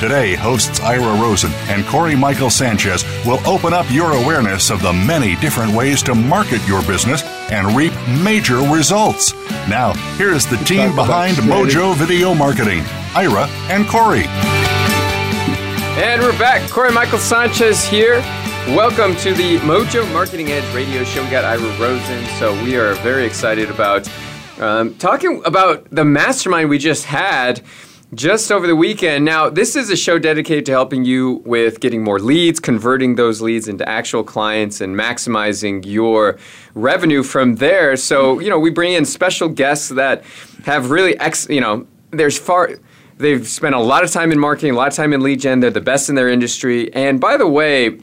Today, hosts Ira Rosen and Corey Michael Sanchez will open up your awareness of the many different ways to market your business and reap major results. Now, here's the team behind Mojo Video Marketing Ira and Corey. And we're back. Corey Michael Sanchez here. Welcome to the Mojo Marketing Edge radio show. We got Ira Rosen, so we are very excited about um, talking about the mastermind we just had just over the weekend. Now, this is a show dedicated to helping you with getting more leads, converting those leads into actual clients, and maximizing your revenue from there. So, you know, we bring in special guests that have really, ex- you know, there's far. They've spent a lot of time in marketing, a lot of time in lead gen. They're the best in their industry. And by the way,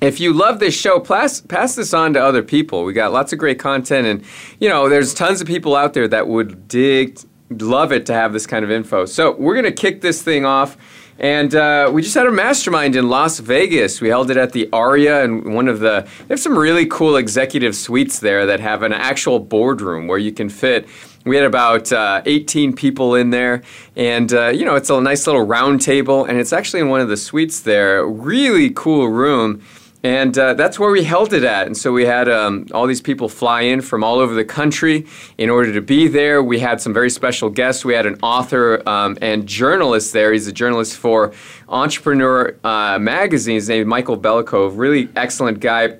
if you love this show, pass, pass this on to other people. We got lots of great content, and you know, there's tons of people out there that would dig, love it to have this kind of info. So we're gonna kick this thing off. And uh, we just had a mastermind in Las Vegas. We held it at the Aria, and one of the they have some really cool executive suites there that have an actual boardroom where you can fit. We had about uh, 18 people in there, and uh, you know it's a nice little round table, and it's actually in one of the suites there. Really cool room. And uh, that's where we held it at. And so we had um, all these people fly in from all over the country in order to be there. We had some very special guests. We had an author um, and journalist there. He's a journalist for Entrepreneur uh, Magazine. His name is Michael Belikov. Really excellent guy.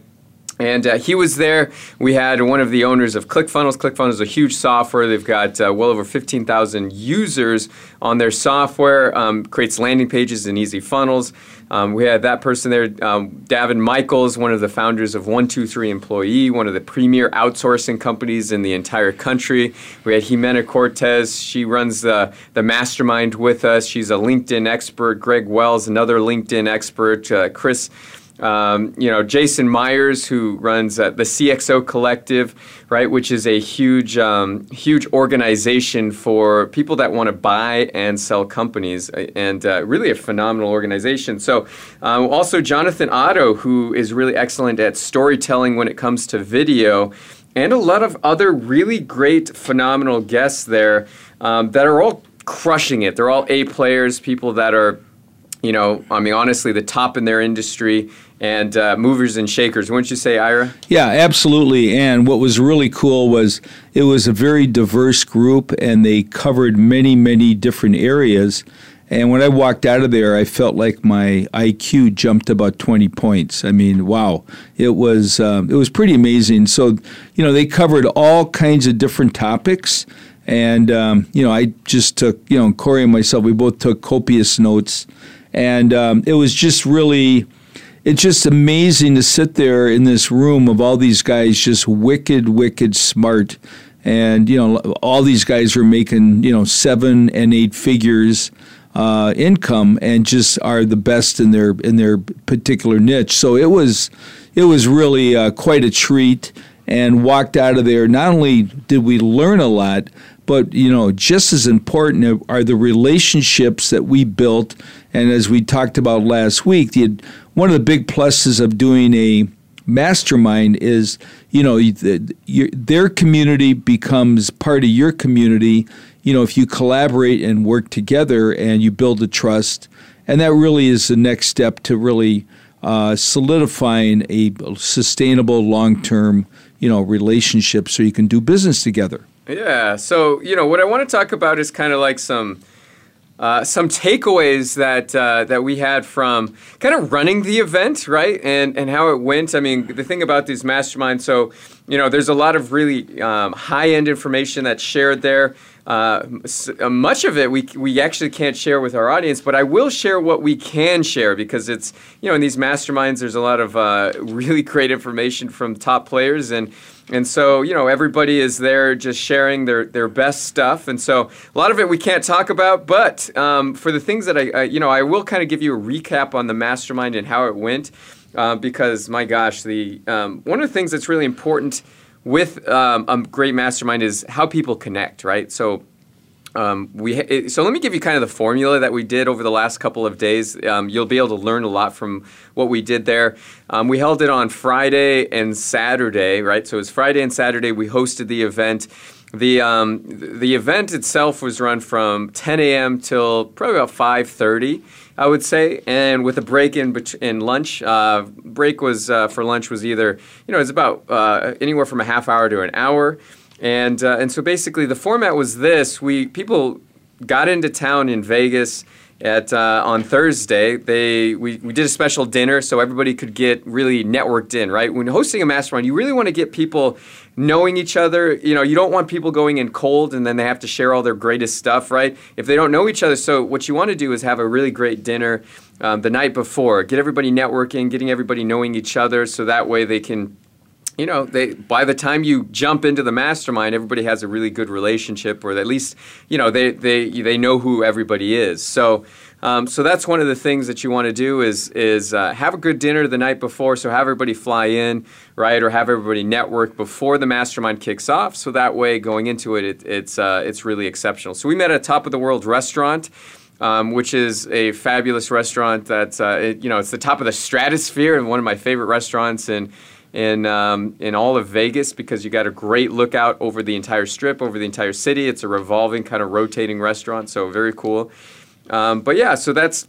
And uh, he was there. We had one of the owners of ClickFunnels. ClickFunnels is a huge software. They've got uh, well over 15,000 users on their software, um, creates landing pages and easy funnels. Um, we had that person there, um, Davin Michaels, one of the founders of 123 Employee, one of the premier outsourcing companies in the entire country. We had Jimena Cortez. She runs the, the mastermind with us. She's a LinkedIn expert. Greg Wells, another LinkedIn expert. Uh, Chris um, you know, Jason Myers, who runs uh, the CXO Collective, right, which is a huge, um, huge organization for people that want to buy and sell companies, uh, and uh, really a phenomenal organization. So, um, also Jonathan Otto, who is really excellent at storytelling when it comes to video, and a lot of other really great, phenomenal guests there um, that are all crushing it. They're all A players, people that are you know, I mean, honestly, the top in their industry and uh, movers and shakers. Wouldn't you say, Ira? Yeah, absolutely. And what was really cool was it was a very diverse group, and they covered many, many different areas. And when I walked out of there, I felt like my IQ jumped about 20 points. I mean, wow, it was um, it was pretty amazing. So, you know, they covered all kinds of different topics, and um, you know, I just took you know Corey and myself, we both took copious notes, and um, it was just really it's just amazing to sit there in this room of all these guys just wicked, wicked smart. And, you know, all these guys are making, you know, seven and eight figures uh, income and just are the best in their in their particular niche. So it was it was really uh, quite a treat and walked out of there. Not only did we learn a lot, but you know, just as important are the relationships that we built. And as we talked about last week, the one of the big pluses of doing a mastermind is you know the, your, their community becomes part of your community you know if you collaborate and work together and you build a trust. And that really is the next step to really uh, solidifying a sustainable long-term you know relationship so you can do business together. Yeah so you know what i want to talk about is kind of like some uh, some takeaways that uh, that we had from kind of running the event, right, and and how it went. I mean, the thing about these masterminds, so you know, there's a lot of really um, high end information that's shared there. Uh, uh, much of it we, we actually can't share with our audience, but I will share what we can share because it's, you know, in these masterminds, there's a lot of uh, really great information from top players. And and so, you know, everybody is there just sharing their, their best stuff. And so a lot of it we can't talk about, but um, for the things that I, I, you know, I will kind of give you a recap on the mastermind and how it went. Uh, because my gosh, the um, one of the things that's really important with um, a great mastermind is how people connect, right? So um, we so let me give you kind of the formula that we did over the last couple of days. Um, you'll be able to learn a lot from what we did there. Um, we held it on Friday and Saturday, right? So it was Friday and Saturday. We hosted the event. The um, the event itself was run from 10 a.m. till probably about 5:30, I would say, and with a break in in lunch. Uh, break was uh, for lunch was either you know it's about uh, anywhere from a half hour to an hour. And uh, and so basically the format was this: we people got into town in Vegas at uh, on Thursday. They we, we did a special dinner so everybody could get really networked in. Right when hosting a mastermind, you really want to get people knowing each other. You know, you don't want people going in cold and then they have to share all their greatest stuff. Right if they don't know each other. So what you want to do is have a really great dinner. Um, the night before, get everybody networking, getting everybody knowing each other, so that way they can you know, they by the time you jump into the mastermind, everybody has a really good relationship, or at least you know they they they know who everybody is. So. Um, so that's one of the things that you want to do is is uh, have a good dinner the night before. So have everybody fly in, right, or have everybody network before the mastermind kicks off. So that way, going into it, it it's uh, it's really exceptional. So we met at a Top of the World Restaurant. Um, which is a fabulous restaurant that's uh, it, you know it's the top of the stratosphere and one of my favorite restaurants in in um, in all of Vegas because you got a great lookout over the entire strip, over the entire city. It's a revolving kind of rotating restaurant, so very cool. Um, but yeah, so that's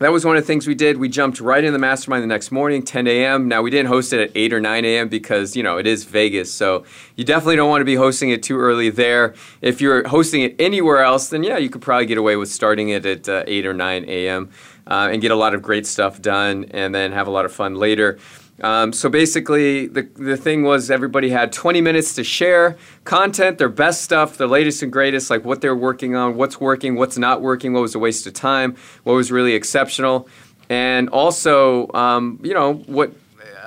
that was one of the things we did. We jumped right in the mastermind the next morning, 10 a.m. Now we didn't host it at 8 or 9 a.m. because you know it is Vegas, so you definitely don't want to be hosting it too early there. If you're hosting it anywhere else, then yeah, you could probably get away with starting it at uh, 8 or 9 a.m. Uh, and get a lot of great stuff done, and then have a lot of fun later. Um, so basically, the, the thing was everybody had 20 minutes to share content, their best stuff, their latest and greatest, like what they're working on, what's working, what's not working, what was a waste of time, what was really exceptional. And also, um, you know, what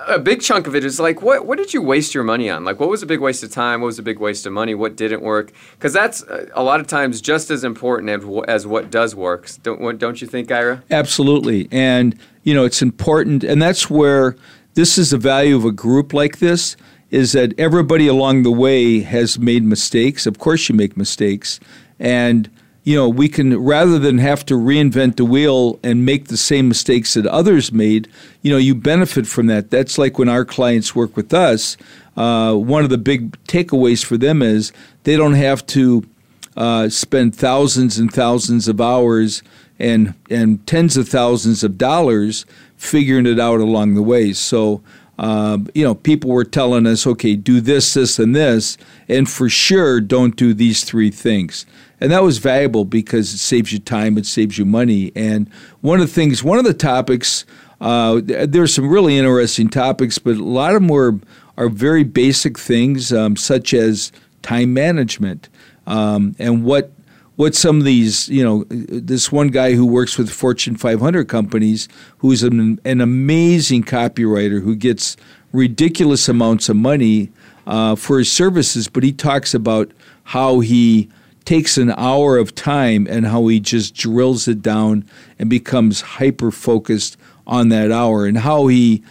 a big chunk of it is like, what, what did you waste your money on? Like, what was a big waste of time? What was a big waste of money? What didn't work? Because that's uh, a lot of times just as important as, as what does work. Don't, don't you think, Ira? Absolutely. And, you know, it's important. And that's where this is the value of a group like this is that everybody along the way has made mistakes. Of course, you make mistakes. And, you know, we can, rather than have to reinvent the wheel and make the same mistakes that others made, you know, you benefit from that. That's like when our clients work with us. Uh, one of the big takeaways for them is they don't have to uh, spend thousands and thousands of hours and, and tens of thousands of dollars figuring it out along the way. So, uh, you know, people were telling us, okay, do this, this, and this, and for sure, don't do these three things. And that was valuable because it saves you time, it saves you money. And one of the things, one of the topics, uh, there's some really interesting topics, but a lot of them were, are very basic things, um, such as time management um, and what what some of these, you know, this one guy who works with Fortune 500 companies, who's an, an amazing copywriter who gets ridiculous amounts of money uh, for his services, but he talks about how he takes an hour of time and how he just drills it down and becomes hyper focused on that hour and how he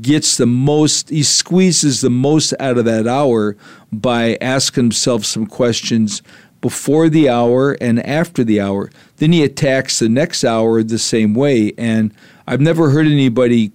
gets the most he squeezes the most out of that hour by asking himself some questions before the hour and after the hour. Then he attacks the next hour the same way. And I've never heard anybody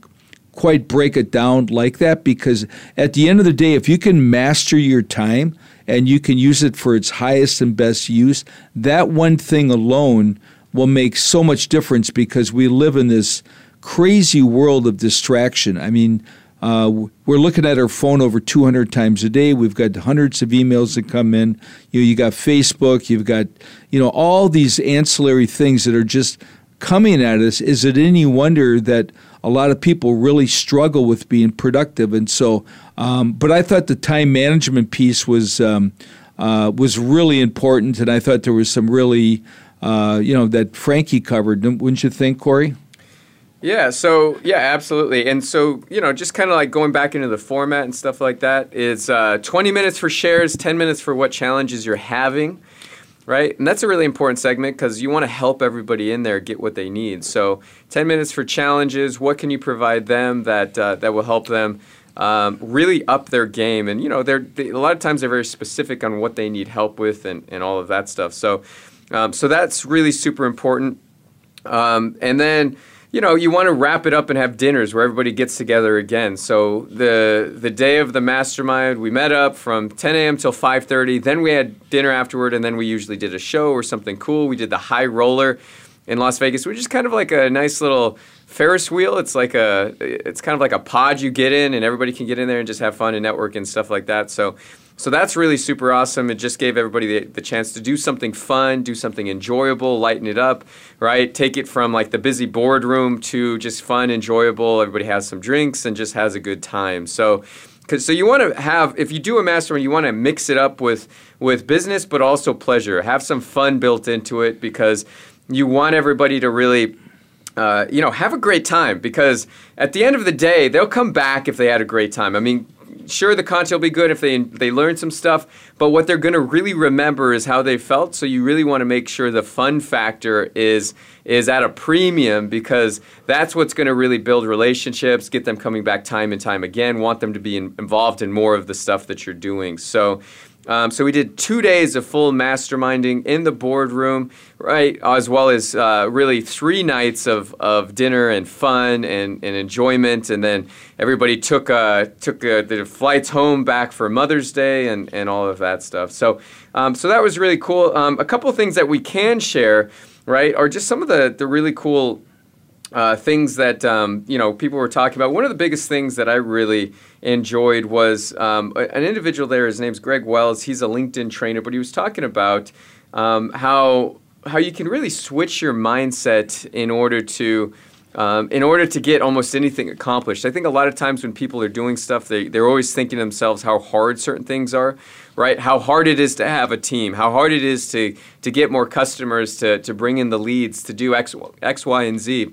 quite break it down like that because at the end of the day, if you can master your time and you can use it for its highest and best use, that one thing alone will make so much difference because we live in this crazy world of distraction. I mean, uh, we're looking at our phone over 200 times a day. We've got hundreds of emails that come in. You know, you got Facebook. You've got you know all these ancillary things that are just coming at us. Is it any wonder that a lot of people really struggle with being productive? And so, um, but I thought the time management piece was um, uh, was really important, and I thought there was some really uh, you know that Frankie covered. Wouldn't you think, Corey? Yeah, so yeah, absolutely. And so, you know, just kind of like going back into the format and stuff like that is uh, 20 minutes for shares, 10 minutes for what challenges you're having, right? And that's a really important segment because you want to help everybody in there get what they need. So, 10 minutes for challenges, what can you provide them that, uh, that will help them um, really up their game? And, you know, they're, they, a lot of times they're very specific on what they need help with and, and all of that stuff. So, um, so that's really super important. Um, and then, you know, you want to wrap it up and have dinners where everybody gets together again. So the the day of the mastermind, we met up from 10 a.m. till 5:30. Then we had dinner afterward, and then we usually did a show or something cool. We did the high roller in Las Vegas, which is kind of like a nice little Ferris wheel. It's like a it's kind of like a pod you get in, and everybody can get in there and just have fun and network and stuff like that. So so that's really super awesome. It just gave everybody the, the, chance to do something fun, do something enjoyable, lighten it up, right? Take it from like the busy boardroom to just fun, enjoyable. Everybody has some drinks and just has a good time. So, so you want to have, if you do a mastermind, you want to mix it up with with business, but also pleasure. Have some fun built into it because you want everybody to really uh, you know, have a great time because at the end of the day, they'll come back if they had a great time. I mean, sure the content will be good if they they learn some stuff, but what they're going to really remember is how they felt. So you really want to make sure the fun factor is is at a premium because that's what's going to really build relationships, get them coming back time and time again, want them to be in, involved in more of the stuff that you're doing. So um, so we did two days of full masterminding in the boardroom, right, as well as uh, really three nights of, of dinner and fun and, and enjoyment, and then everybody took uh, took uh, the flights home back for Mother's Day and, and all of that stuff. So um, so that was really cool. Um, a couple things that we can share, right, are just some of the the really cool uh, things that um, you know people were talking about. One of the biggest things that I really enjoyed was um, an individual there. His name's Greg Wells. He's a LinkedIn trainer, but he was talking about um, how how you can really switch your mindset in order to um, in order to get almost anything accomplished. I think a lot of times when people are doing stuff, they, they're always thinking to themselves how hard certain things are, right? How hard it is to have a team, how hard it is to, to get more customers, to, to bring in the leads, to do X, X, Y, and Z.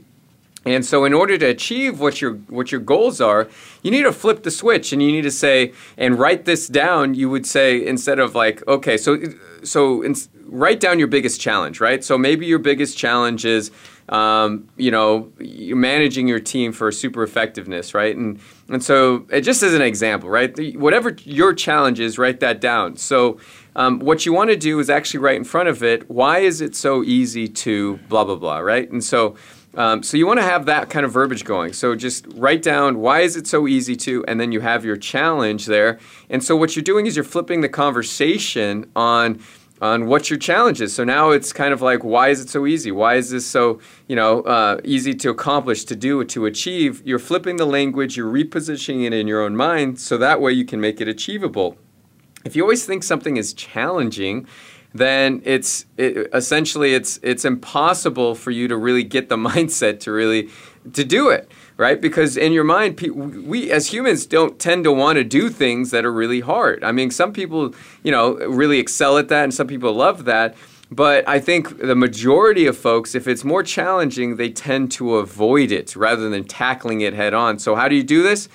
And so, in order to achieve what your what your goals are, you need to flip the switch, and you need to say and write this down. You would say instead of like, okay, so so in, write down your biggest challenge, right? So maybe your biggest challenge is, um, you know, you're managing your team for super effectiveness, right? And and so, it just as an example, right? Whatever your challenge is, write that down. So. Um, what you want to do is actually write in front of it. Why is it so easy to blah blah blah, right? And so um, so you want to have that kind of verbiage going. So just write down why is it so easy to, and then you have your challenge there. And so what you're doing is you're flipping the conversation on on what your challenge is. So now it's kind of like why is it so easy? Why is this so you know uh, easy to accomplish, to do, to achieve? You're flipping the language. You're repositioning it in your own mind, so that way you can make it achievable. If you always think something is challenging then it's it, essentially it's it's impossible for you to really get the mindset to really to do it right? Because in your mind we as humans don't tend to want to do things that are really hard. I mean some people you know really excel at that and some people love that but i think the majority of folks if it's more challenging they tend to avoid it rather than tackling it head on. So how do you do this?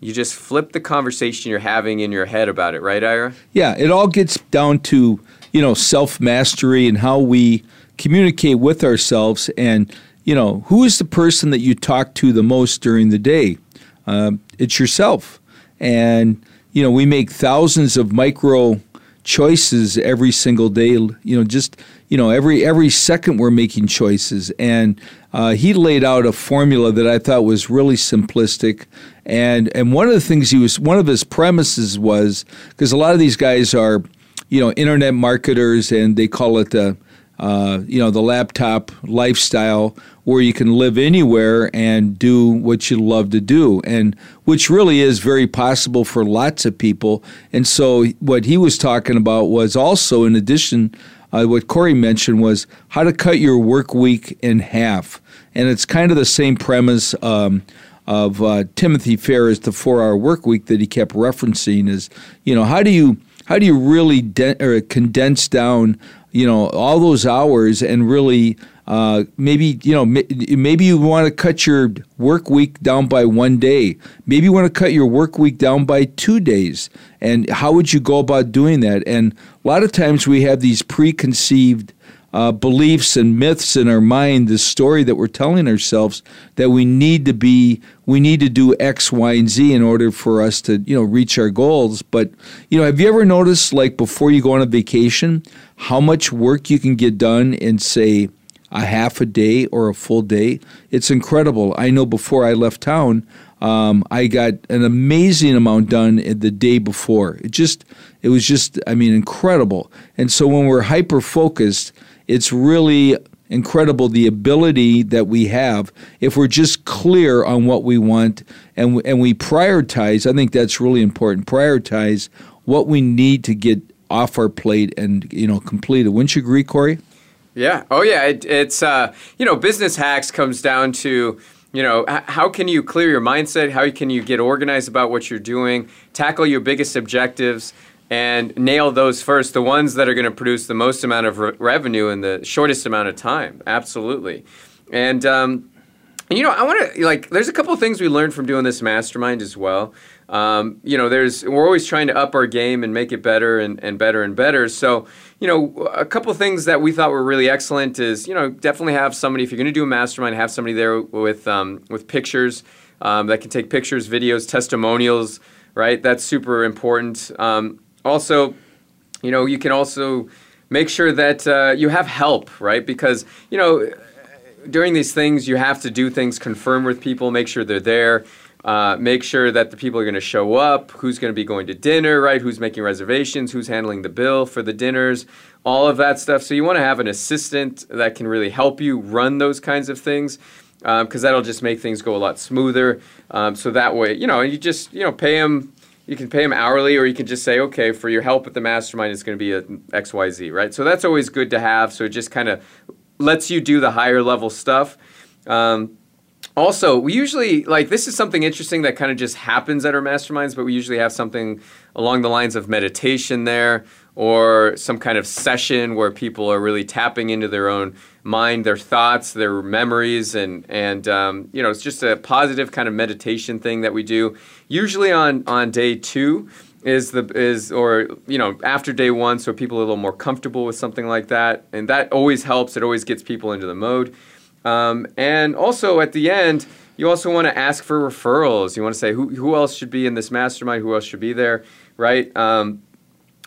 You just flip the conversation you're having in your head about it right ira? Yeah it all gets down to you know, self mastery and how we communicate with ourselves. And, you know, who is the person that you talk to the most during the day? Uh, it's yourself. And, you know, we make thousands of micro choices every single day. You know, just, you know, every, every second we're making choices. And uh, he laid out a formula that I thought was really simplistic. And, and one of the things he was, one of his premises was, because a lot of these guys are, you know, internet marketers, and they call it the uh, you know, the laptop lifestyle where you can live anywhere and do what you love to do, and which really is very possible for lots of people. And so, what he was talking about was also, in addition, uh, what Corey mentioned was how to cut your work week in half, and it's kind of the same premise. Um, of uh, Timothy Ferriss the four-hour work week that he kept referencing is, you know, how do you how do you really de- condense down you know all those hours and really uh, maybe you know maybe you want to cut your work week down by one day. Maybe you want to cut your work week down by two days. And how would you go about doing that? And a lot of times we have these preconceived uh, beliefs and myths in our mind, the story that we're telling ourselves that we need to be, we need to do X, Y, and Z in order for us to, you know, reach our goals. But, you know, have you ever noticed, like before you go on a vacation, how much work you can get done in, say, a half a day or a full day? It's incredible. I know before I left town, um, I got an amazing amount done the day before. It just, it was just, I mean, incredible. And so when we're hyper focused, it's really incredible the ability that we have if we're just clear on what we want and and we prioritize. I think that's really important. Prioritize what we need to get off our plate and you know complete it. Wouldn't you agree, Corey? Yeah. Oh yeah. It, it's uh, you know business hacks comes down to you know how can you clear your mindset how can you get organized about what you're doing tackle your biggest objectives and nail those first, the ones that are going to produce the most amount of re- revenue in the shortest amount of time. Absolutely. And, um, you know, I want to like. There's a couple of things we learned from doing this mastermind as well. Um, you know, there's we're always trying to up our game and make it better and, and better and better. So, you know, a couple things that we thought were really excellent is you know definitely have somebody if you're going to do a mastermind, have somebody there with um, with pictures um, that can take pictures, videos, testimonials. Right, that's super important. Um, also, you know, you can also make sure that uh, you have help, right? Because, you know, during these things, you have to do things, confirm with people, make sure they're there. Uh, make sure that the people are going to show up, who's going to be going to dinner, right? Who's making reservations, who's handling the bill for the dinners, all of that stuff. So you want to have an assistant that can really help you run those kinds of things because um, that'll just make things go a lot smoother. Um, so that way, you know, you just you know pay them you can pay them hourly or you can just say okay for your help at the mastermind it's going to be a xyz right? So that's always good to have so it just kind of lets you do the higher level stuff. Um, also we usually like this is something interesting that kind of just happens at our masterminds but we usually have something along the lines of meditation there or some kind of session where people are really tapping into their own mind, their thoughts, their memories, and and um, you know it's just a positive kind of meditation thing that we do. Usually on on day two is the is or you know after day one, so people are a little more comfortable with something like that, and that always helps. It always gets people into the mode. Um, and also at the end, you also want to ask for referrals. You want to say who who else should be in this mastermind, who else should be there, right? Um,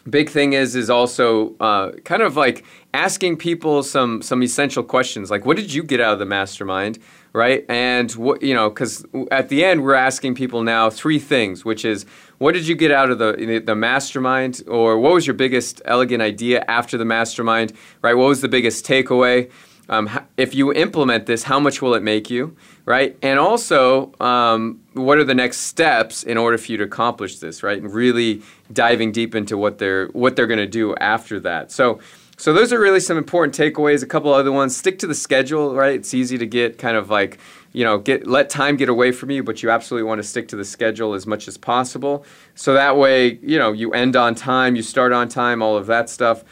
big thing is is also uh, kind of like asking people some some essential questions like what did you get out of the mastermind right and what you know because at the end we're asking people now three things which is what did you get out of the the mastermind or what was your biggest elegant idea after the mastermind right what was the biggest takeaway um, if you implement this, how much will it make you, right? And also, um, what are the next steps in order for you to accomplish this, right? And really diving deep into what they're what they're going to do after that. So, so those are really some important takeaways. A couple other ones: stick to the schedule, right? It's easy to get kind of like you know get let time get away from you, but you absolutely want to stick to the schedule as much as possible. So that way, you know, you end on time, you start on time, all of that stuff.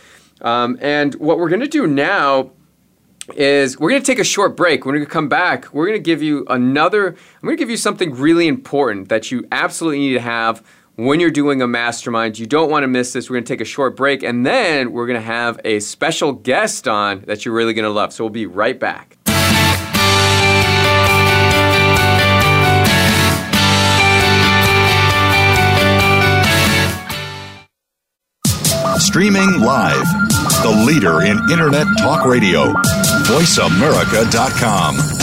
Um, and what we're going to do now is we're going to take a short break. When we come back, we're going to give you another, I'm going to give you something really important that you absolutely need to have when you're doing a mastermind. You don't want to miss this. We're going to take a short break and then we're going to have a special guest on that you're really going to love. So we'll be right back. Streaming live, the leader in Internet Talk Radio VoiceAmerica.com.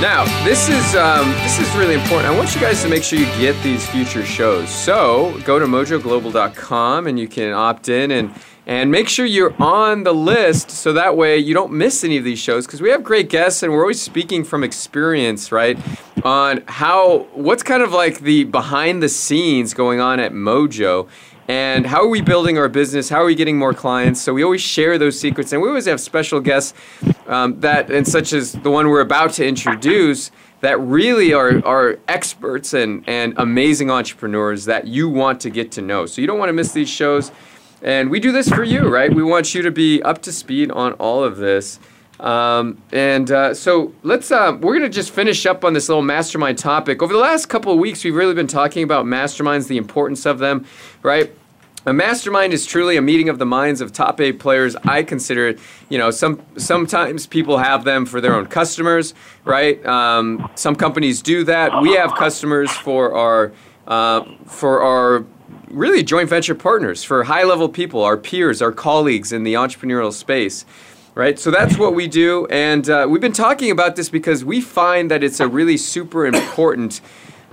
Now, this is um, this is really important. I want you guys to make sure you get these future shows. So go to mojoglobal.com and you can opt in and and make sure you're on the list so that way you don't miss any of these shows because we have great guests and we're always speaking from experience, right? On how what's kind of like the behind the scenes going on at Mojo and how are we building our business? How are we getting more clients? So we always share those secrets, and we always have special guests um, that, and such as the one we're about to introduce, that really are, are experts and, and amazing entrepreneurs that you want to get to know. So you don't want to miss these shows. And we do this for you, right? We want you to be up to speed on all of this. Um, and uh, so let's, uh, we're going to just finish up on this little mastermind topic. Over the last couple of weeks, we've really been talking about masterminds, the importance of them, right? A mastermind is truly a meeting of the minds of top A players. I consider it. You know, some sometimes people have them for their own customers, right? Um, some companies do that. We have customers for our uh, for our really joint venture partners, for high level people, our peers, our colleagues in the entrepreneurial space right? So that's what we do. And uh, we've been talking about this because we find that it's a really super important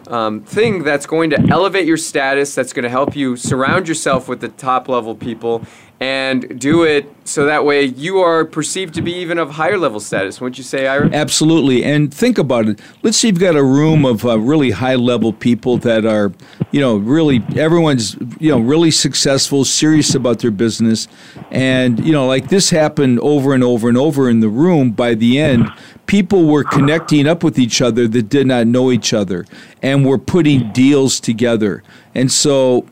um, thing that's going to elevate your status, that's going to help you surround yourself with the top level people, and do it so that way you are perceived to be even of higher level status. Wouldn't you say, Ira? Absolutely. And think about it. Let's say you've got a room of uh, really high level people that are, you know, really everyone's, you know, really successful, serious about their business, and you know, like this happened over and over and over in the room. By the end, people were connecting up with each other that did not know each other and were putting deals together. And so,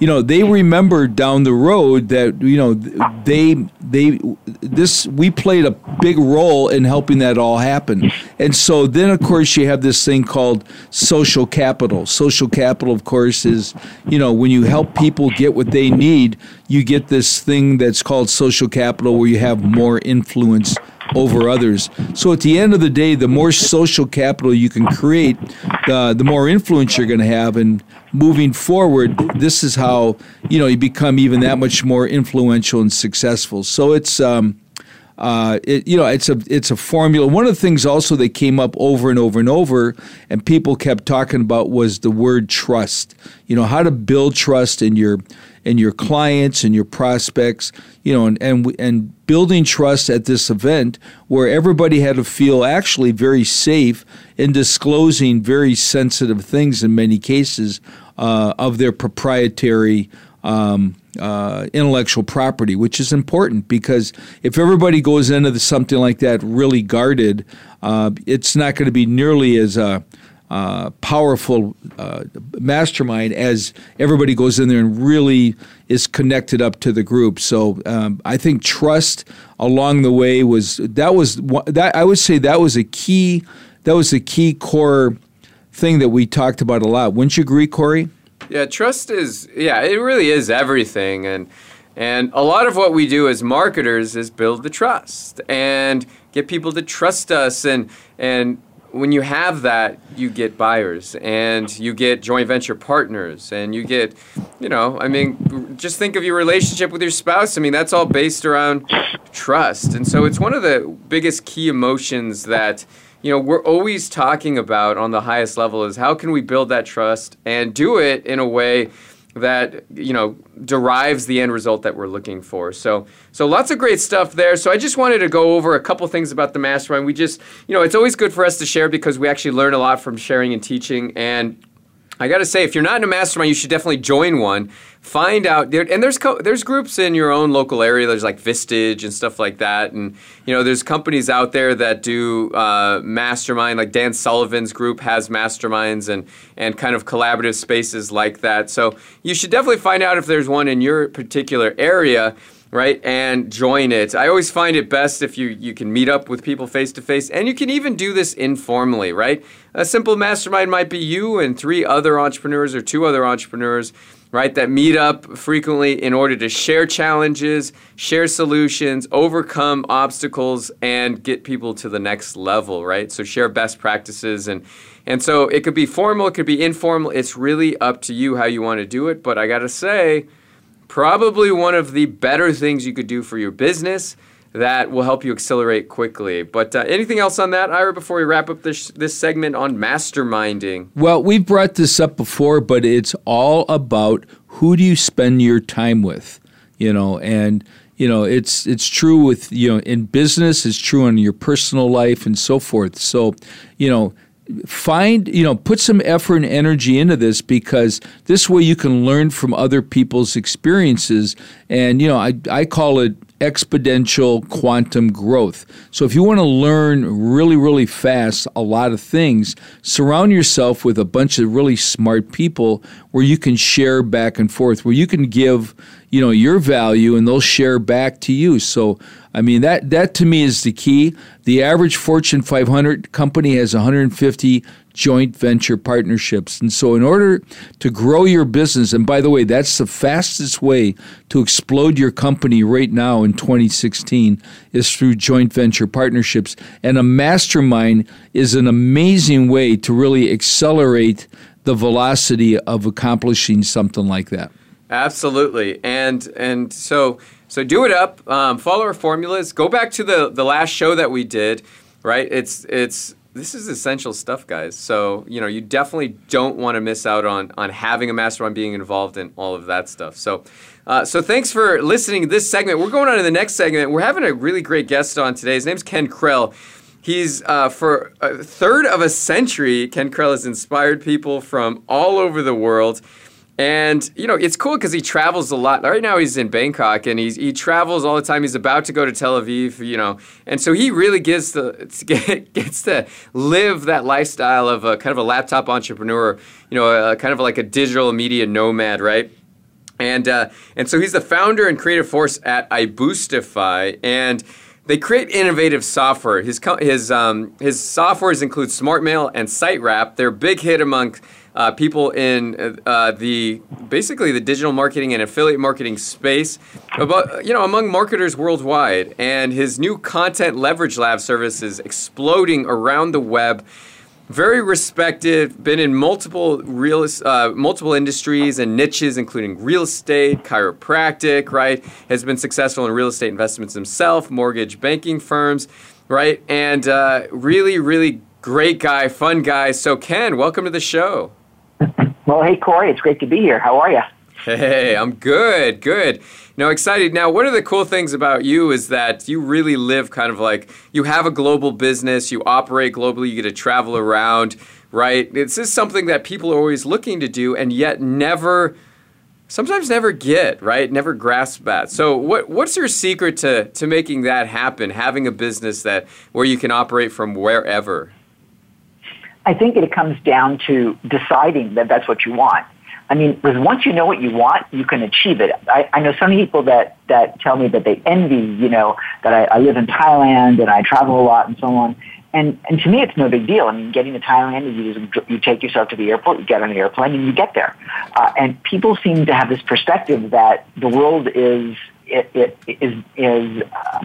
you know, they remembered down the road that you know they they this we played a big role in helping that all happen. And so then of course you have this thing called social capital. Social capital of course is, you know, when you help people get what they need, you get this thing that's called social capital where you have more influence over others. So at the end of the day, the more social capital you can create, the more influence you're going to have. And moving forward, this is how you know you become even that much more influential and successful. So it's. Um, uh, it, you know, it's a it's a formula. One of the things also that came up over and over and over, and people kept talking about was the word trust. You know, how to build trust in your in your clients and your prospects. You know, and and and building trust at this event where everybody had to feel actually very safe in disclosing very sensitive things in many cases uh, of their proprietary. Um, uh, intellectual property, which is important because if everybody goes into the, something like that really guarded, uh, it's not going to be nearly as uh, uh, powerful uh, mastermind as everybody goes in there and really is connected up to the group. So um, I think trust along the way was that was that I would say that was a key that was a key core thing that we talked about a lot. Wouldn't you agree, Corey? Yeah, trust is yeah, it really is everything and and a lot of what we do as marketers is build the trust and get people to trust us and and when you have that, you get buyers and you get joint venture partners and you get, you know, I mean, just think of your relationship with your spouse. I mean, that's all based around trust. And so it's one of the biggest key emotions that you know we're always talking about on the highest level is how can we build that trust and do it in a way that you know derives the end result that we're looking for. So so lots of great stuff there. So I just wanted to go over a couple things about the mastermind. We just you know it's always good for us to share because we actually learn a lot from sharing and teaching and I got to say, if you're not in a mastermind, you should definitely join one. Find out and there's co- there's groups in your own local area. There's like Vistage and stuff like that, and you know there's companies out there that do uh, mastermind. Like Dan Sullivan's group has masterminds and and kind of collaborative spaces like that. So you should definitely find out if there's one in your particular area right and join it. I always find it best if you, you can meet up with people face to face and you can even do this informally right? A simple mastermind might be you and three other entrepreneurs or two other entrepreneurs right that meet up frequently in order to share challenges share solutions overcome obstacles and get people to the next level right? So share best practices and and so it could be formal it could be informal. It's really up to you how you want to do it but i gotta say probably one of the better things you could do for your business that will help you accelerate quickly. But uh, anything else on that, Ira, before we wrap up this this segment on masterminding? Well, we've brought this up before, but it's all about who do you spend your time with, you know, and you know it's it's true with you know in business, it's true in your personal life and so forth. So, you know find you know put some effort and energy into this because this way you can learn from other people's experiences and you know i, I call it exponential quantum growth. So if you want to learn really really fast a lot of things surround yourself with a bunch of really smart people where you can share back and forth where you can give you know your value and they'll share back to you. So i mean that that to me is the key. The average fortune 500 company has 150 joint venture partnerships. And so in order to grow your business and by the way that's the fastest way to explode your company right now in 2016 is through joint venture partnerships. And a mastermind is an amazing way to really accelerate the velocity of accomplishing something like that Absolutely, and and so so do it up. Um, follow our formulas. Go back to the the last show that we did. Right, it's it's this is essential stuff, guys. So you know you definitely don't want to miss out on on having a mastermind, being involved in all of that stuff. So. Uh, so thanks for listening to this segment. We're going on to the next segment. We're having a really great guest on today. His name's Ken Krell. He's uh, for a third of a century. Ken Krell has inspired people from all over the world. And you know it's cool because he travels a lot. Right now he's in Bangkok and he's, he travels all the time. He's about to go to Tel Aviv, you know, and so he really gets to gets to live that lifestyle of a kind of a laptop entrepreneur, you know, a, kind of like a digital media nomad, right? And uh, and so he's the founder and creative force at iBoostify and they create innovative software. His his um, his softwares include SmartMail and SiteWrap. They're a big hit among uh, people in uh, the basically the digital marketing and affiliate marketing space, about you know among marketers worldwide. And his new content leverage lab service is exploding around the web. very respected, been in multiple real uh, multiple industries and niches, including real estate, chiropractic. Right, has been successful in real estate investments himself, mortgage banking firms. Right, and uh, really, really great guy, fun guy. So, Ken, welcome to the show. Well, hey, Corey, it's great to be here. How are you? Hey, I'm good, good. Now, excited. Now, one of the cool things about you is that you really live kind of like you have a global business, you operate globally, you get to travel around, right? This is something that people are always looking to do and yet never sometimes never get, right? Never grasp that. So what what's your secret to to making that happen, having a business that where you can operate from wherever? I think it comes down to deciding that that's what you want. I mean, because once you know what you want, you can achieve it. I, I know some people that, that tell me that they envy, you know, that I, I live in Thailand and I travel a lot and so on. And, and to me, it's no big deal. I mean, getting to Thailand, you, just, you take yourself to the airport, you get on the airplane, and you get there. Uh, and people seem to have this perspective that the world is it, it is is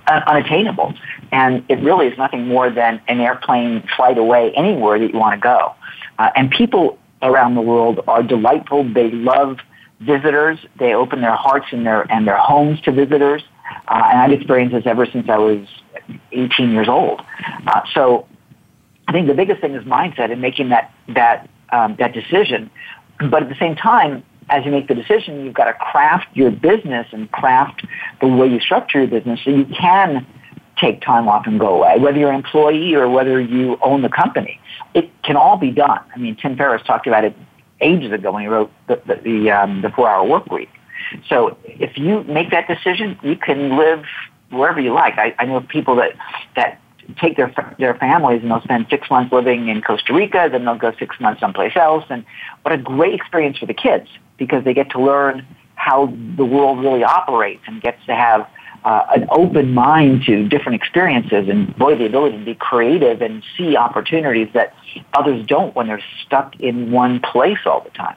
uh, unattainable, and it really is nothing more than an airplane flight away anywhere that you want to go. Uh, and people around the world are delightful. They love visitors. They open their hearts and their and their homes to visitors. Uh, and I've experienced this ever since I was 18 years old. Uh, so I think the biggest thing is mindset and making that that um, that decision. But at the same time, as you make the decision, you've got to craft your business and craft the way you structure your business so you can take time off and go away, whether you're an employee or whether you own the company. It can all be done. I mean, Tim Ferriss talked about it ages ago when he wrote the, the, the, um, the four hour work week. So if you make that decision, you can live wherever you like. I, I know people that, that take their, their families and they'll spend six months living in Costa Rica, then they'll go six months someplace else. And what a great experience for the kids because they get to learn how the world really operates and gets to have uh, an open mind to different experiences and boy the ability to be creative and see opportunities that others don't when they're stuck in one place all the time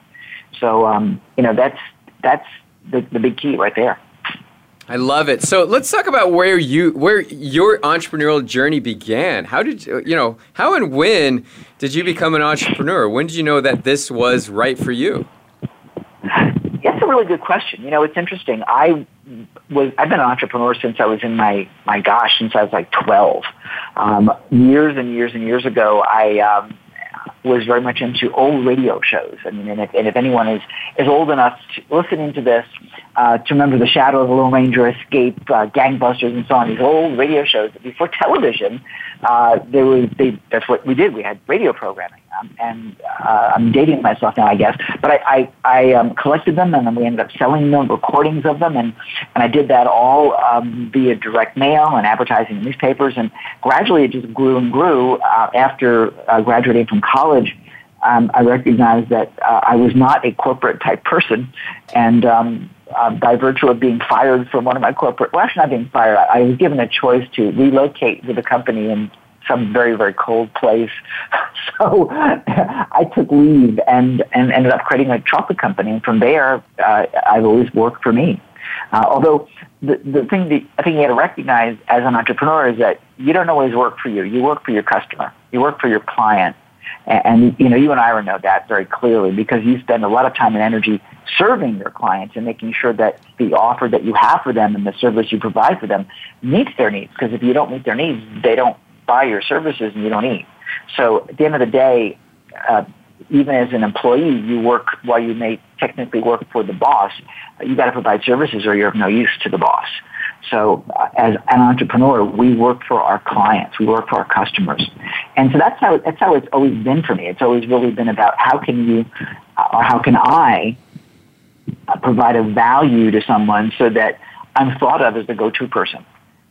so um, you know that's that's the, the big key right there I love it. So let's talk about where you where your entrepreneurial journey began. How did you you know how and when did you become an entrepreneur? When did you know that this was right for you? Really good question. You know, it's interesting. I was I've been an entrepreneur since I was in my my gosh since I was like twelve. Um, years and years and years ago, I um, was very much into old radio shows. I mean, and if, and if anyone is is old enough to listening to this uh, to remember the Shadow of the Lone Ranger, Escape, uh, Gangbusters, and so on, these old radio shows before television, uh, there was they, that's what we did. We had radio programming, um, and uh, I'm dating myself now, I guess. But I I, I um, collected them, and then we ended up selling them, recordings of them, and and I did that all um, via direct mail and advertising in newspapers, and gradually it just grew and grew. Uh, after uh, graduating from college, um, I recognized that uh, I was not a corporate type person, and um, uh, by virtue of being fired from one of my corporate, well, actually not being fired, I, I was given a choice to relocate with the company in some very, very cold place. So I took leave and, and ended up creating a chocolate company. And from there, uh, I've always worked for me. Uh, although the, the thing that I think you got to recognize as an entrepreneur is that you don't always work for you. You work for your customer. You work for your client. And, you know, you and I know that very clearly because you spend a lot of time and energy serving your clients and making sure that the offer that you have for them and the service you provide for them meets their needs. Because if you don't meet their needs, they don't buy your services and you don't eat. So at the end of the day, uh, even as an employee, you work while you may technically work for the boss. You got to provide services, or you're of no use to the boss. So, uh, as an entrepreneur, we work for our clients, we work for our customers, and so that's how that's how it's always been for me. It's always really been about how can you, uh, or how can I, uh, provide a value to someone so that I'm thought of as the go-to person.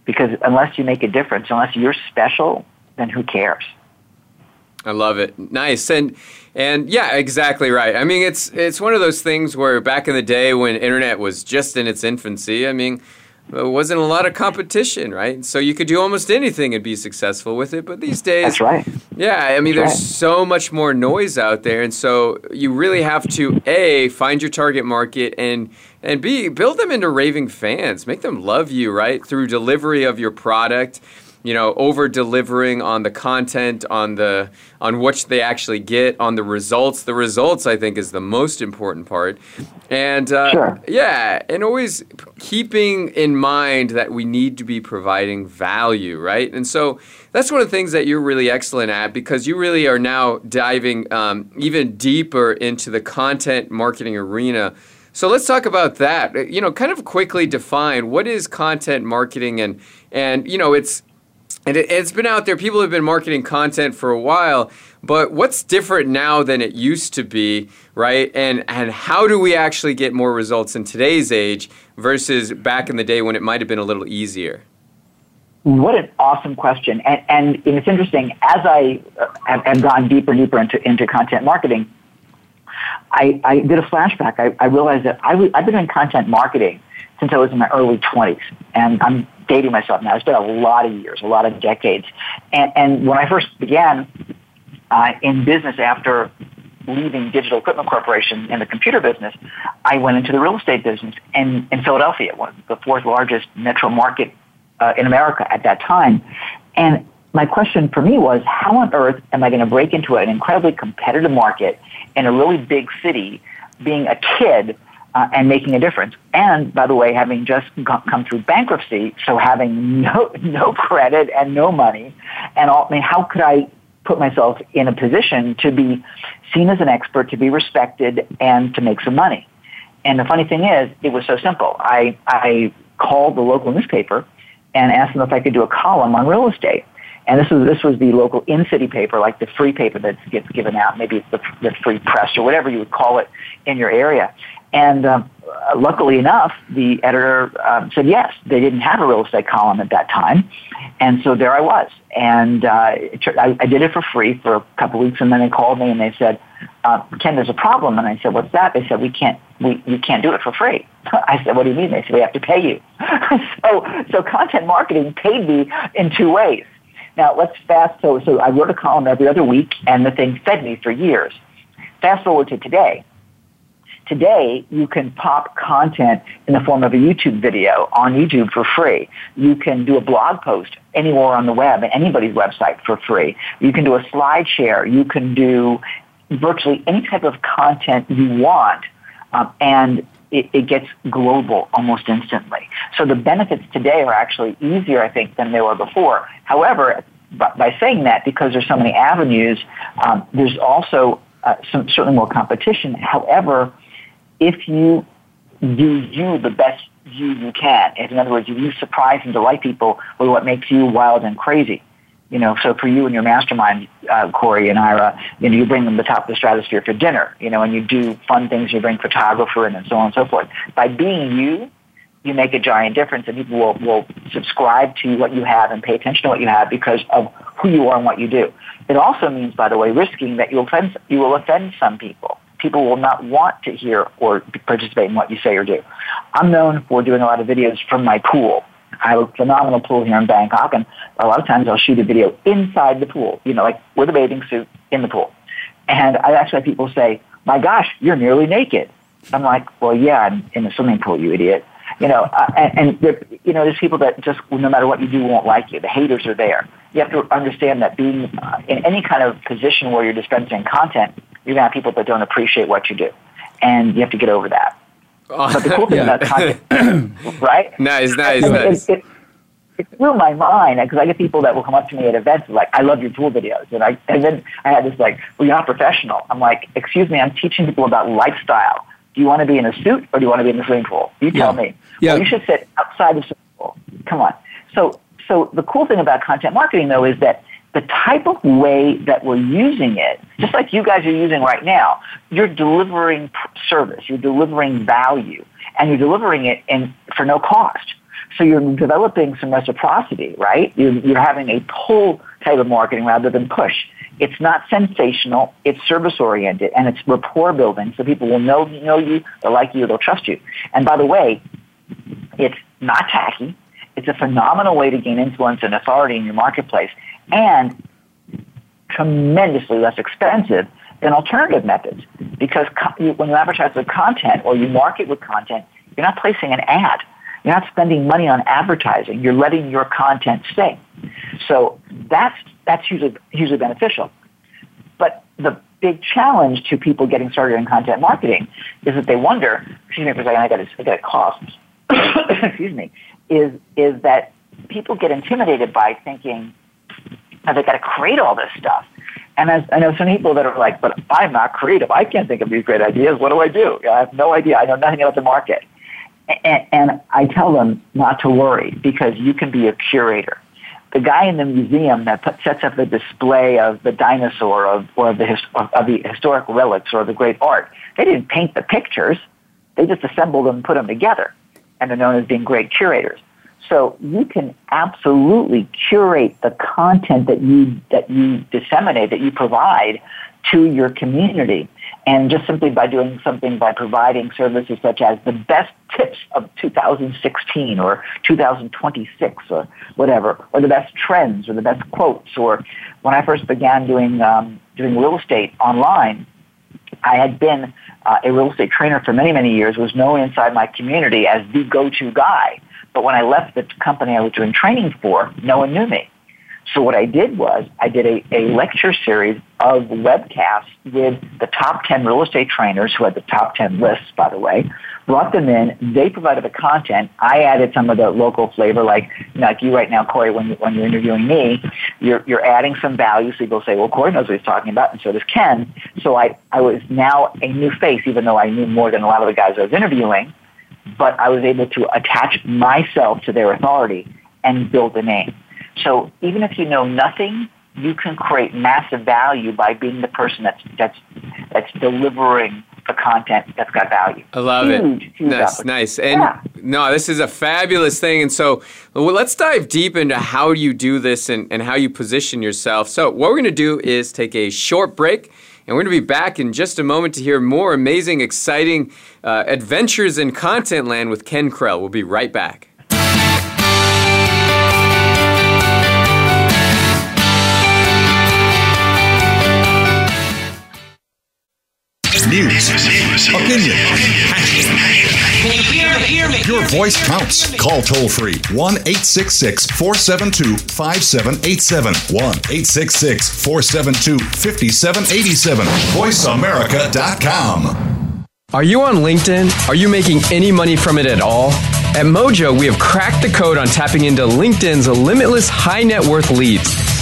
Because unless you make a difference, unless you're special, then who cares? I love it. Nice. And and yeah, exactly right. I mean, it's it's one of those things where back in the day when internet was just in its infancy, I mean, there wasn't a lot of competition, right? So you could do almost anything and be successful with it. But these days, that's right. Yeah, I mean, that's there's right. so much more noise out there, and so you really have to a find your target market and and b build them into raving fans, make them love you, right, through delivery of your product you know, over delivering on the content, on the on what they actually get, on the results. The results, I think, is the most important part. And uh, sure. yeah, and always keeping in mind that we need to be providing value, right? And so that's one of the things that you're really excellent at because you really are now diving um, even deeper into the content marketing arena. So let's talk about that. You know, kind of quickly define what is content marketing and and you know it's and it, has been out there. People have been marketing content for a while, but what's different now than it used to be, right? And and how do we actually get more results in today's age versus back in the day when it might have been a little easier? What an awesome question! And, and it's interesting as I uh, have, have gone deeper and deeper into into content marketing. I, I did a flashback. I, I realized that I w- I've been in content marketing since I was in my early 20s, and I'm dating myself now. It's been a lot of years, a lot of decades. And, and when I first began uh, in business after leaving Digital Equipment Corporation in the computer business, I went into the real estate business in, in Philadelphia, one the fourth largest metro market uh, in America at that time. And my question for me was, how on earth am I going to break into an incredibly competitive market in a really big city, being a kid uh, and making a difference. And by the way, having just come through bankruptcy, so having no no credit and no money, and all, I mean, how could I put myself in a position to be seen as an expert, to be respected, and to make some money? And the funny thing is, it was so simple. I I called the local newspaper and asked them if I could do a column on real estate. And this was this was the local in-city paper, like the free paper that gets given out. Maybe it's the, the free press or whatever you would call it in your area. And um, luckily enough, the editor um, said yes. They didn't have a real estate column at that time, and so there I was. And uh, I, I did it for free for a couple weeks, and then they called me and they said, uh, "Ken, there's a problem." And I said, "What's that?" They said, "We can't, we you can't do it for free." I said, "What do you mean?" They said, "We have to pay you." so, so content marketing paid me in two ways. Now let's fast. So, so I wrote a column every other week, and the thing fed me for years. Fast forward to today Today, you can pop content in the form of a YouTube video on YouTube for free. You can do a blog post anywhere on the web, anybody's website for free. You can do a slide share. You can do virtually any type of content you want, um, and it, it, gets global almost instantly. So the benefits today are actually easier, I think, than they were before. However, by saying that, because there's so many avenues, um, there's also uh, some, certainly more competition. However, if you do you the best you you can. In other words, you surprise and delight people with what makes you wild and crazy. You know, so for you and your mastermind, uh, Corey and Ira, you know, you bring them to the top of the stratosphere for dinner, you know, and you do fun things, you bring photographer in and so on and so forth. By being you, you make a giant difference and people will, will subscribe to what you have and pay attention to what you have because of who you are and what you do. It also means, by the way, risking that you'll offend, you will offend some people people will not want to hear or participate in what you say or do. I'm known for doing a lot of videos from my pool. I have a phenomenal pool here in Bangkok, and a lot of times I'll shoot a video inside the pool, you know, like with a bathing suit in the pool. And I actually have people say, my gosh, you're nearly naked. I'm like, well, yeah, I'm in the swimming pool, you idiot. You know, uh, and, and you know, there's people that just, no matter what you do, won't like you. The haters are there. You have to understand that being uh, in any kind of position where you're dispensing content, you're to have people that don't appreciate what you do. And you have to get over that. Oh, but the cool thing yeah. about content, right? Nice, nice, nice. It, it, it blew my mind because I get people that will come up to me at events like, "I love your tool videos," and I and then I had this like, "Well, you're not professional." I'm like, "Excuse me, I'm teaching people about lifestyle. Do you want to be in a suit or do you want to be in the swimming pool? You tell yeah. me. Yeah. Well, you should sit outside the swimming pool. Come on." So, so the cool thing about content marketing though is that the type of way that we're using it, just like you guys are using right now, you're delivering service, you're delivering value, and you're delivering it in, for no cost. So you're developing some reciprocity, right? You're, you're having a pull type of marketing rather than push. It's not sensational, it's service oriented, and it's rapport building, so people will know, know you, they'll like you, they'll trust you. And by the way, it's not tacky, it's a phenomenal way to gain influence and authority in your marketplace and tremendously less expensive than alternative methods. Because when you advertise with content or you market with content, you're not placing an ad. You're not spending money on advertising. You're letting your content stay. So that's, that's hugely, hugely beneficial. But the big challenge to people getting started in content marketing is that they wonder, excuse me for a second, I got a excuse me, is, is that people get intimidated by thinking, that they've got to create all this stuff. And as, I know some people that are like, but I'm not creative. I can't think of these great ideas. What do I do? I have no idea. I know nothing about the market. And, and I tell them not to worry because you can be a curator. The guy in the museum that put, sets up the display of the dinosaur of, or the, of the historic relics or the great art, they didn't paint the pictures. They just assembled them and put them together. And they're known as being great curators. So you can absolutely curate the content that you that you disseminate, that you provide to your community. And just simply by doing something by providing services such as the best tips of 2016 or 2026 or whatever, or the best trends or the best quotes, or when I first began doing um, doing real estate online, I had been uh, a real estate trainer for many many years, was known inside my community as the go-to guy but when I left the company I was doing training for, no one knew me. So what I did was I did a, a lecture series of webcasts with the top 10 real estate trainers who had the top 10 lists, by the way, brought them in. They provided the content. I added some of the local flavor, like, like you right now, Corey, when, you, when you're interviewing me, you're, you're adding some value. So people say, well, Corey knows what he's talking about, and so does Ken. So I, I was now a new face, even though I knew more than a lot of the guys I was interviewing but I was able to attach myself to their authority and build a name. So even if you know nothing, you can create massive value by being the person that's that's that's delivering the content that's got value. I love huge, it. Huge that's nice. And yeah. no, this is a fabulous thing. And so well, let's dive deep into how you do this and, and how you position yourself. So what we're going to do is take a short break. And we're going to be back in just a moment to hear more amazing, exciting uh, adventures in content land with Ken Krell. We'll be right back. News, opinion, your voice counts. Call toll free 1 866 472 5787. 1 866 472 5787. VoiceAmerica.com. Are you on LinkedIn? Are you making any money from it at all? At Mojo, we have cracked the code on tapping into LinkedIn's limitless high net worth leads.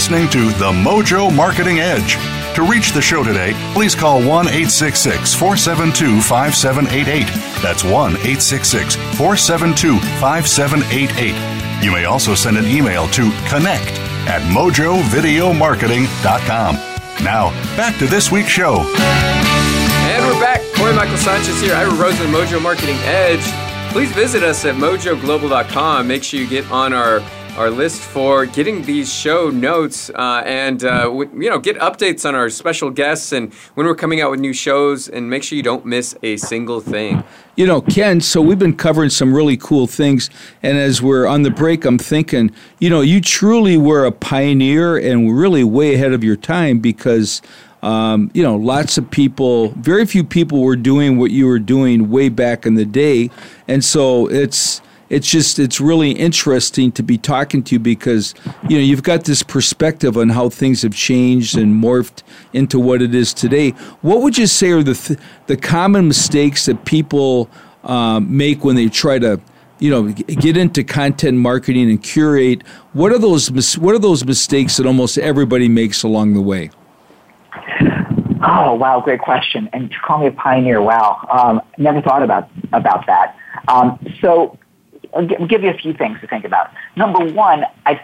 listening to The Mojo Marketing Edge. To reach the show today, please call 1 866 472 5788. That's 1 866 472 5788. You may also send an email to connect at mojovideomarketing.com. Now, back to this week's show. And we're back. Corey Michael Sanchez here. Ira Rosen, Mojo Marketing Edge. Please visit us at mojoglobal.com. Make sure you get on our our list for getting these show notes uh, and uh, w- you know get updates on our special guests and when we're coming out with new shows and make sure you don't miss a single thing. You know, Ken, so we've been covering some really cool things. And as we're on the break, I'm thinking, you know, you truly were a pioneer and really way ahead of your time because, um, you know, lots of people, very few people were doing what you were doing way back in the day. And so it's, it's just it's really interesting to be talking to you because you know you've got this perspective on how things have changed and morphed into what it is today. What would you say are the th- the common mistakes that people um, make when they try to you know get into content marketing and curate? What are those mis- what are those mistakes that almost everybody makes along the way? Oh wow, great question. And to call me a pioneer, wow, um, never thought about about that. Um, so I'll give you a few things to think about. Number one, I,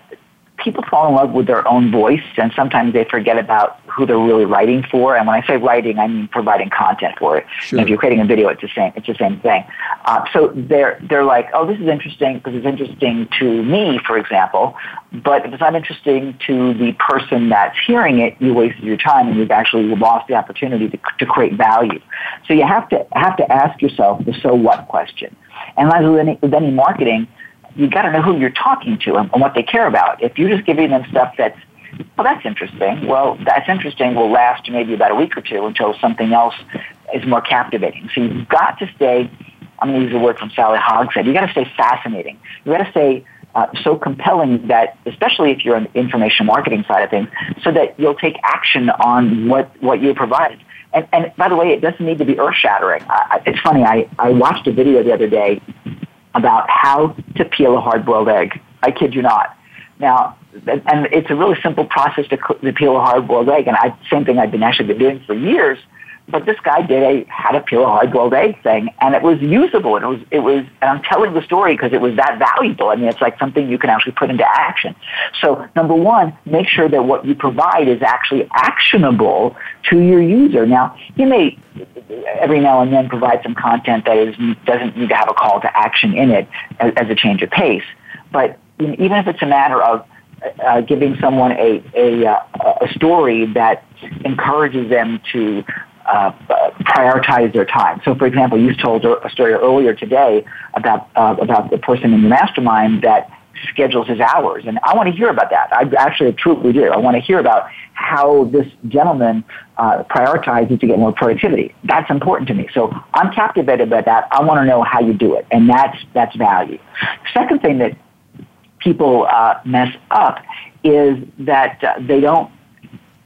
people fall in love with their own voice, and sometimes they forget about who they're really writing for. And when I say writing, I mean providing content for it. Sure. if you're creating a video, it's the same. It's the same thing. Uh, so they're they're like, oh, this is interesting because it's interesting to me, for example. But if it's not interesting to the person that's hearing it, you wasted your time and you've actually lost the opportunity to, to create value. So you have to have to ask yourself the so what question. And as with any, with any marketing, you got to know who you're talking to and, and what they care about. If you're just giving them stuff that's, well, that's interesting. Well, that's interesting will last maybe about a week or two until something else is more captivating. So you've got to stay. I'm going to use a word from Sally Hogshead. you've got to stay fascinating. You've got to stay uh, so compelling that, especially if you're on the information marketing side of things, so that you'll take action on what what you provided. And, and by the way, it doesn't need to be earth shattering. It's funny. I, I watched a video the other day about how to peel a hard boiled egg. I kid you not. Now, and it's a really simple process to, to peel a hard boiled egg, and I same thing I've been actually been doing for years. But this guy did a how to peel a hard boiled egg thing, and it was usable. And it was it was, and I'm telling the story because it was that valuable. I mean, it's like something you can actually put into action. So number one, make sure that what you provide is actually actionable to your user. Now, you may every now and then provide some content that is doesn't need to have a call to action in it as, as a change of pace, but even if it's a matter of uh, giving someone a a, uh, a story that encourages them to uh, prioritize their time. So, for example, you told a story earlier today about uh, about the person in the mastermind that schedules his hours, and I want to hear about that. I actually truly do. I want to hear about how this gentleman uh, prioritizes to get more productivity. That's important to me. So I'm captivated by that. I want to know how you do it, and that's that's value. Second thing that people uh, mess up is that uh, they don't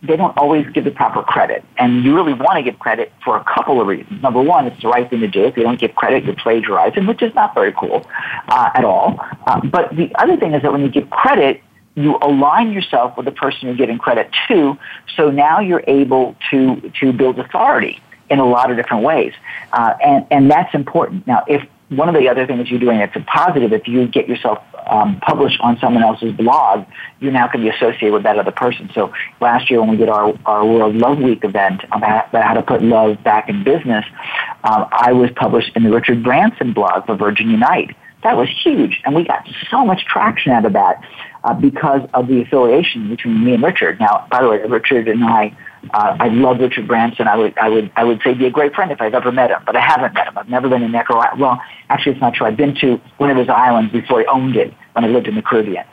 they don't always give the proper credit. And you really want to give credit for a couple of reasons. Number one, it's the right thing to do. If you don't give credit, you're plagiarizing, which is not very cool uh, at all. Uh, but the other thing is that when you give credit, you align yourself with the person you're giving credit to. So now you're able to, to build authority in a lot of different ways. Uh, and, and that's important. Now, if one of the other things you're doing that's a positive, if you get yourself um, published on someone else's blog, you now can be associated with that other person. So last year when we did our, our World Love Week event about how to put love back in business, um, I was published in the Richard Branson blog for Virgin Unite. That was huge, and we got so much traction out of that uh, because of the affiliation between me and Richard. Now, by the way, Richard and I uh, I love Richard Branson. I would, I would, I would say be a great friend if I've ever met him, but I haven't met him. I've never been in Nicaragua. Well, actually, it's not true. I've been to one of his islands before he owned it when I lived in the Caribbean.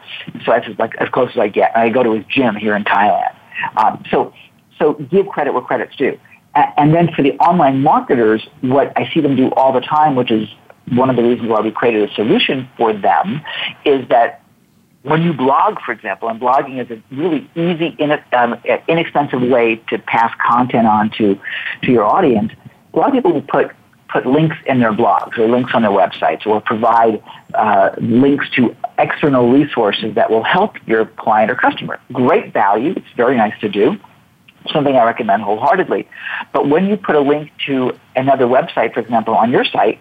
So that's like as close as I get. I go to his gym here in Thailand. Um, so, so give credit where credit's due. And then for the online marketers, what I see them do all the time, which is one of the reasons why we created a solution for them, is that when you blog, for example, and blogging is a really easy, um, inexpensive way to pass content on to, to your audience, a lot of people will put put links in their blogs or links on their websites or provide uh, links to external resources that will help your client or customer. Great value. It's very nice to do. something I recommend wholeheartedly. But when you put a link to another website, for example, on your site,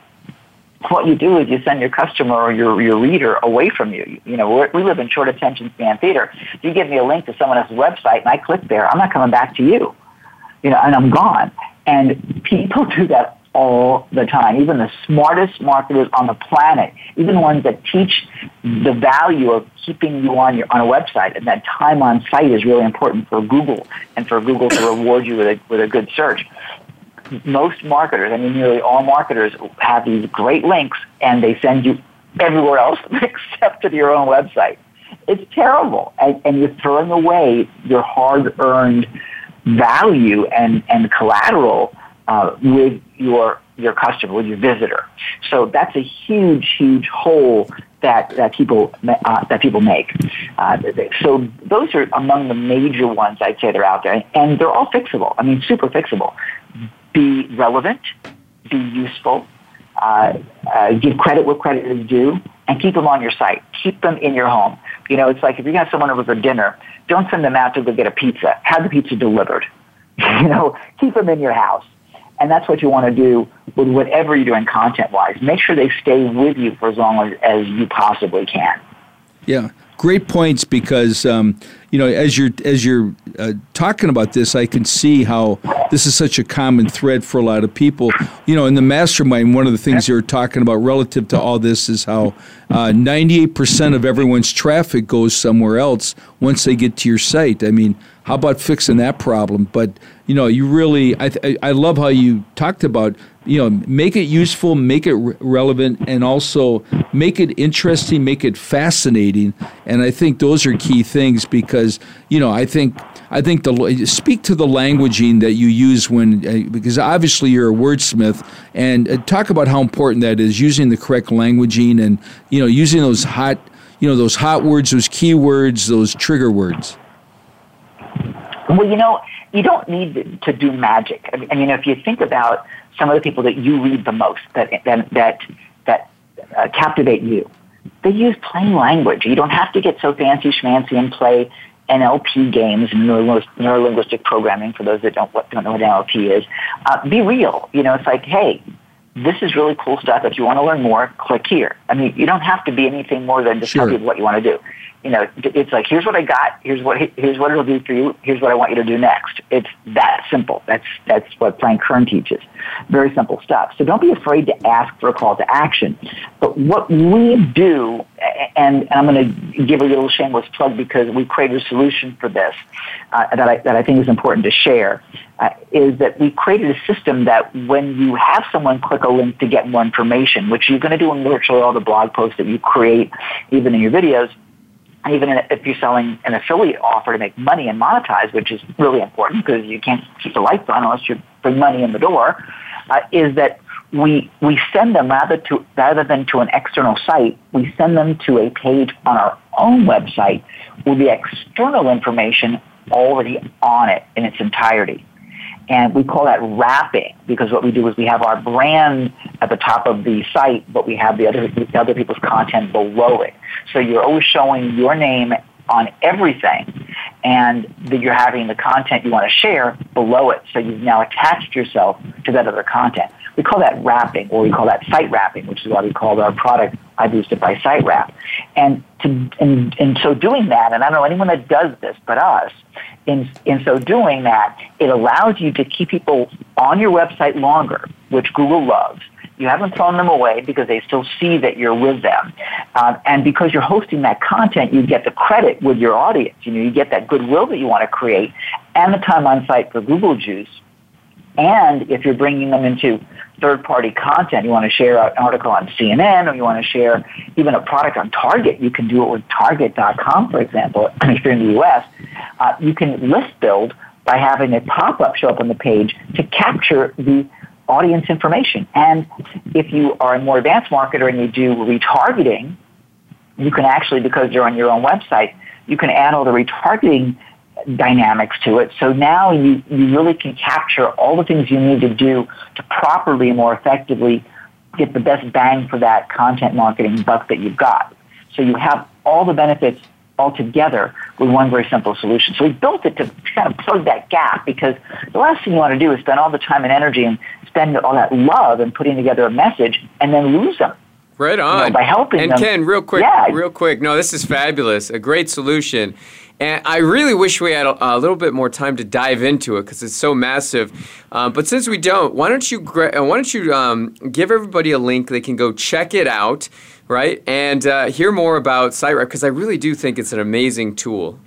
what you do is you send your customer or your, your reader away from you. You know, we live in short attention span theater. You give me a link to someone else's website and I click there, I'm not coming back to you. You know, and I'm gone. And people do that all the time. Even the smartest marketers on the planet, even ones that teach the value of keeping you on your on a website and that time on site is really important for Google and for Google to reward you with a with a good search most marketers, I mean, nearly all marketers have these great links and they send you everywhere else except to your own website. It's terrible. And, and you're throwing away your hard earned value and, and collateral uh, with your, your customer, with your visitor. So that's a huge, huge hole that, that people uh, that people make. Uh, so those are among the major ones I'd say they're out there, and they're all fixable. I mean, super fixable be relevant, be useful, uh, uh, give credit where credit is due, and keep them on your site. Keep them in your home. You know, it's like if you have someone over for dinner, don't send them out to go get a pizza. Have the pizza delivered. you know, keep them in your house. And that's what you want to do with whatever you're doing content wise. Make sure they stay with you for as long as, as you possibly can. Yeah great points because um, you know as you're as you're uh, talking about this, I can see how this is such a common thread for a lot of people. You know, in the mastermind, one of the things you're talking about relative to all this is how uh, 98% of everyone's traffic goes somewhere else once they get to your site. I mean, how about fixing that problem? But you know, you really, I, I love how you talked about, you know, make it useful, make it re- relevant, and also make it interesting, make it fascinating. And I think those are key things because, you know, I think I think the speak to the languaging that you use when uh, because obviously you're a wordsmith and uh, talk about how important that is using the correct languaging and you know using those hot you know those hot words, those keywords, those trigger words. Well, you know, you don't need to do magic. I mean, if you think about some of the people that you read the most, that that that, that uh, captivate you, they use plain language. You don't have to get so fancy schmancy and play NLP games, neuro-linguistic programming. For those that don't don't know what NLP is, uh, be real. You know, it's like, hey, this is really cool stuff. If you want to learn more, click here. I mean, you don't have to be anything more than just sure. tell people what you want to do you know, it's like here's what I got, here's what here's what it'll do for you, here's what I want you to do next. It's that simple. That's that's what Frank Kern teaches. Very simple stuff. So don't be afraid to ask for a call to action. But what we do, and, and I'm going to give a little shameless plug because we created a solution for this uh, that I that I think is important to share. Uh, is that we created a system that when you have someone click a link to get more information, which you're going to do in virtually all the blog posts that you create, even in your videos, even if you're selling an affiliate offer to make money and monetize, which is really important because you can't keep the lights on unless you bring money in the door, uh, is that we we send them rather to rather than to an external site, we send them to a page on our own website with the external information already on it in its entirety. And we call that wrapping because what we do is we have our brand at the top of the site, but we have the other, the other people's content below it. So you're always showing your name on everything and that you're having the content you want to share below it. So you've now attached yourself to that other content. We call that wrapping or we call that site wrapping, which is why we call our product I Boostify by Site Wrap. And, to, and, and so doing that, and I don't know anyone that does this but us, in, in so doing that, it allows you to keep people on your website longer, which Google loves. You haven't thrown them away because they still see that you're with them. Um, and because you're hosting that content, you get the credit with your audience. You know, you get that goodwill that you want to create and the time on site for Google Juice. And if you're bringing them into third party content, you want to share an article on CNN or you want to share even a product on Target, you can do it with Target.com, for example, if you're in the US. Uh, you can list build by having a pop up show up on the page to capture the audience information. And if you are a more advanced marketer and you do retargeting, you can actually, because you're on your own website, you can add all the retargeting dynamics to it. So now you, you really can capture all the things you need to do to properly and more effectively get the best bang for that content marketing buck that you've got. So you have all the benefits all together with one very simple solution. So we built it to kind of plug that gap because the last thing you want to do is spend all the time and energy and spend all that love and putting together a message and then lose them. Right on. You know, by helping and them. Ken, real quick, Yeah. real quick. No, this is fabulous. A great solution. And I really wish we had a, a little bit more time to dive into it because it's so massive. Um, but since we don't, why don't you uh, why don't you um, give everybody a link they can go check it out, right, and uh, hear more about Site Wrap because I really do think it's an amazing tool.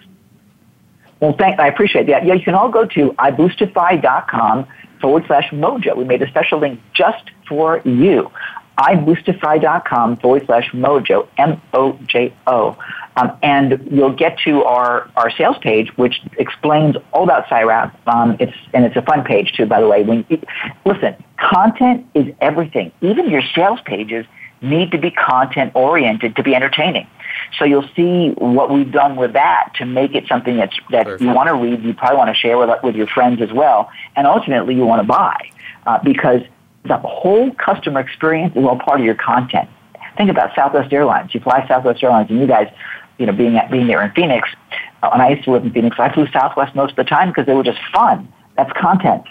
Well, thank, I appreciate that. Yeah, you can all go to iboostify.com forward slash mojo. We made a special link just for you. iboostify.com forward slash mojo, M-O-J-O. Um, and you'll get to our, our sales page, which explains all about Site Wrap. Um, it's, and it's a fun page, too, by the way. When you, Listen, content is everything. Even your sales pages need to be content oriented to be entertaining. So you'll see what we've done with that to make it something that's, that Perfect. you want to read, you probably want to share with, with your friends as well, and ultimately you want to buy uh, because the whole customer experience is all part of your content. Think about Southwest Airlines. You fly Southwest Airlines, and you guys, you know, being at, being there in Phoenix, uh, and I used to live in Phoenix. I flew Southwest most of the time because they were just fun. That's content.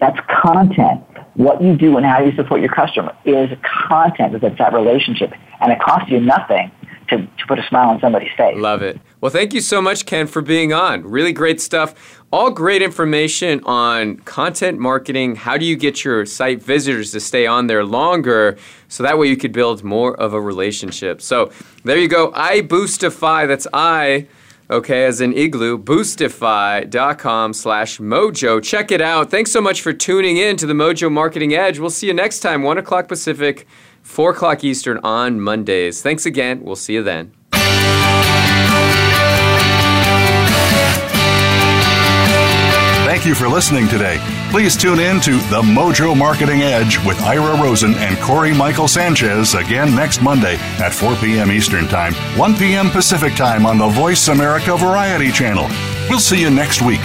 That's content. What you do and how you support your customer is content. It's that relationship, and it costs you nothing to, to put a smile on somebody's face. Love it. Well, thank you so much, Ken, for being on. Really great stuff. All great information on content marketing. How do you get your site visitors to stay on there longer so that way you could build more of a relationship? So there you go. I Boostify. That's I. Okay, as in igloo, boostify.com slash mojo. Check it out. Thanks so much for tuning in to the Mojo Marketing Edge. We'll see you next time, 1 o'clock Pacific, 4 o'clock Eastern on Mondays. Thanks again. We'll see you then. Thank you for listening today. Please tune in to The Mojo Marketing Edge with Ira Rosen and Corey Michael Sanchez again next Monday at 4 p.m. Eastern Time, 1 p.m. Pacific Time on the Voice America Variety Channel. We'll see you next week.